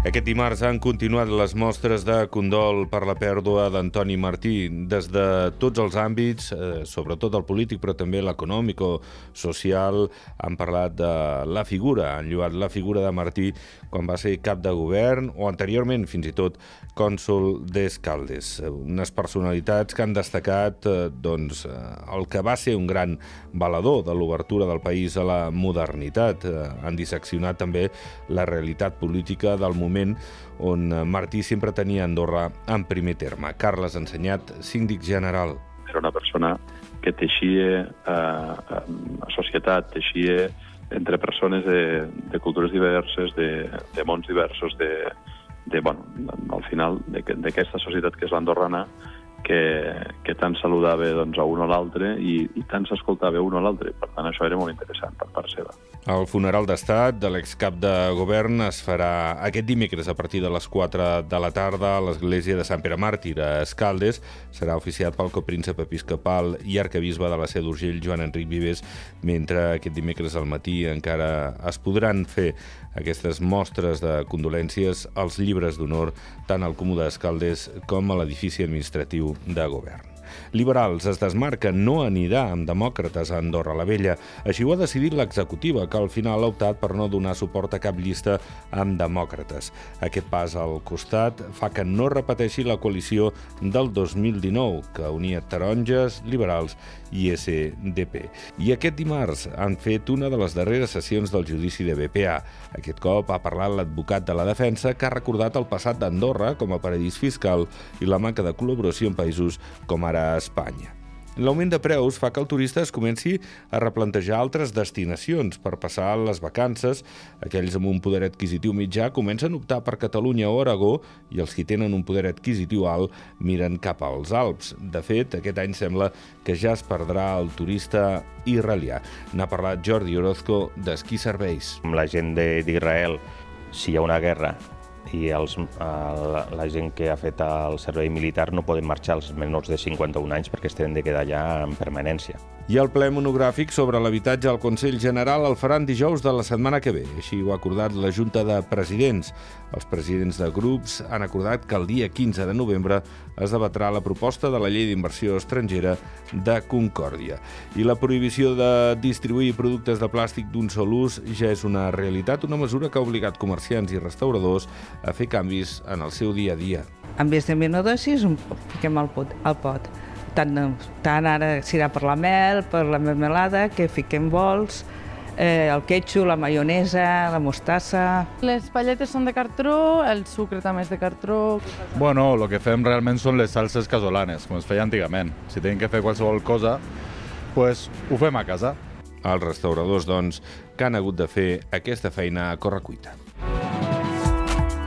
Aquest dimarts han continuat les mostres de condol per la pèrdua d'Antoni Martí des de tots els àmbits, eh, sobretot el polític, però també l'econòmic o social. Han parlat de la figura, han lluat la figura de Martí quan va ser cap de govern o anteriorment, fins i tot, cònsul d'Escaldes. Unes personalitats que han destacat eh, doncs, eh, el que va ser un gran valedor de l'obertura del país a la modernitat. Eh, han disseccionat també la realitat política del moment moment on Martí sempre tenia Andorra en primer terme. Carles Ensenyat, síndic general. Era una persona que teixia eh, societat, teixia entre persones de, de cultures diverses, de, de mons diversos, de, de, bueno, al final d'aquesta societat que és l'andorrana, que, que tant saludava doncs, a un o l'altre i, i tant s'escoltava un o l'altre. Per tant, això era molt interessant per part seva. El funeral d'estat de l'excap de govern es farà aquest dimecres a partir de les 4 de la tarda a l'església de Sant Pere Màrtir a Escaldes. Serà oficiat pel copríncep episcopal i arcabisbe de la Seu d'Urgell, Joan Enric Vives, mentre aquest dimecres al matí encara es podran fer aquestes mostres de condolències als llibres d'honor tant al Comú d'Escaldes com a l'edifici administratiu de govern. Liberals es desmarca no anirà amb demòcrates a Andorra la Vella. Així ho ha decidit l'executiva, que al final ha optat per no donar suport a cap llista amb demòcrates. Aquest pas al costat fa que no repeteixi la coalició del 2019, que unia taronges, liberals i SDP. I aquest dimarts han fet una de les darreres sessions del judici de BPA. Aquest cop ha parlat l'advocat de la defensa que ha recordat el passat d'Andorra com a paradís fiscal i la manca de col·laboració en països com ara a Espanya. L'augment de preus fa que el turista es comenci a replantejar altres destinacions per passar les vacances. Aquells amb un poder adquisitiu mitjà comencen a optar per Catalunya o Aragó i els que tenen un poder adquisitiu alt miren cap als Alps. De fet, aquest any sembla que ja es perdrà el turista israelià. N'ha parlat Jordi Orozco d'Esquí Serveis. Amb la gent d'Israel, si hi ha una guerra i els, la, la gent que ha fet el servei militar no poden marxar als menors de 51 anys perquè es tenen de quedar allà en permanència. I el ple monogràfic sobre l'habitatge al Consell General el faran dijous de la setmana que ve. Així ho ha acordat la Junta de Presidents. Els presidents de grups han acordat que el dia 15 de novembre es debatrà la proposta de la llei d'inversió estrangera de Concòrdia. I la prohibició de distribuir productes de plàstic d'un sol ús ja és una realitat, una mesura que ha obligat comerciants i restauradors a fer canvis en el seu dia a dia. En vez de minodosis, fiquem al pot. Al pot tant, tant ara serà per la mel, per la melmelada, que fiquem vols, eh, el quetxu, la maionesa, la mostassa... Les palletes són de cartró, el sucre també és de cartró... Bueno, el que fem realment són les salses casolanes, com es feia antigament. Si tenim que fer qualsevol cosa, pues, ho fem a casa. Els restauradors, doncs, que han hagut de fer aquesta feina a correcuita.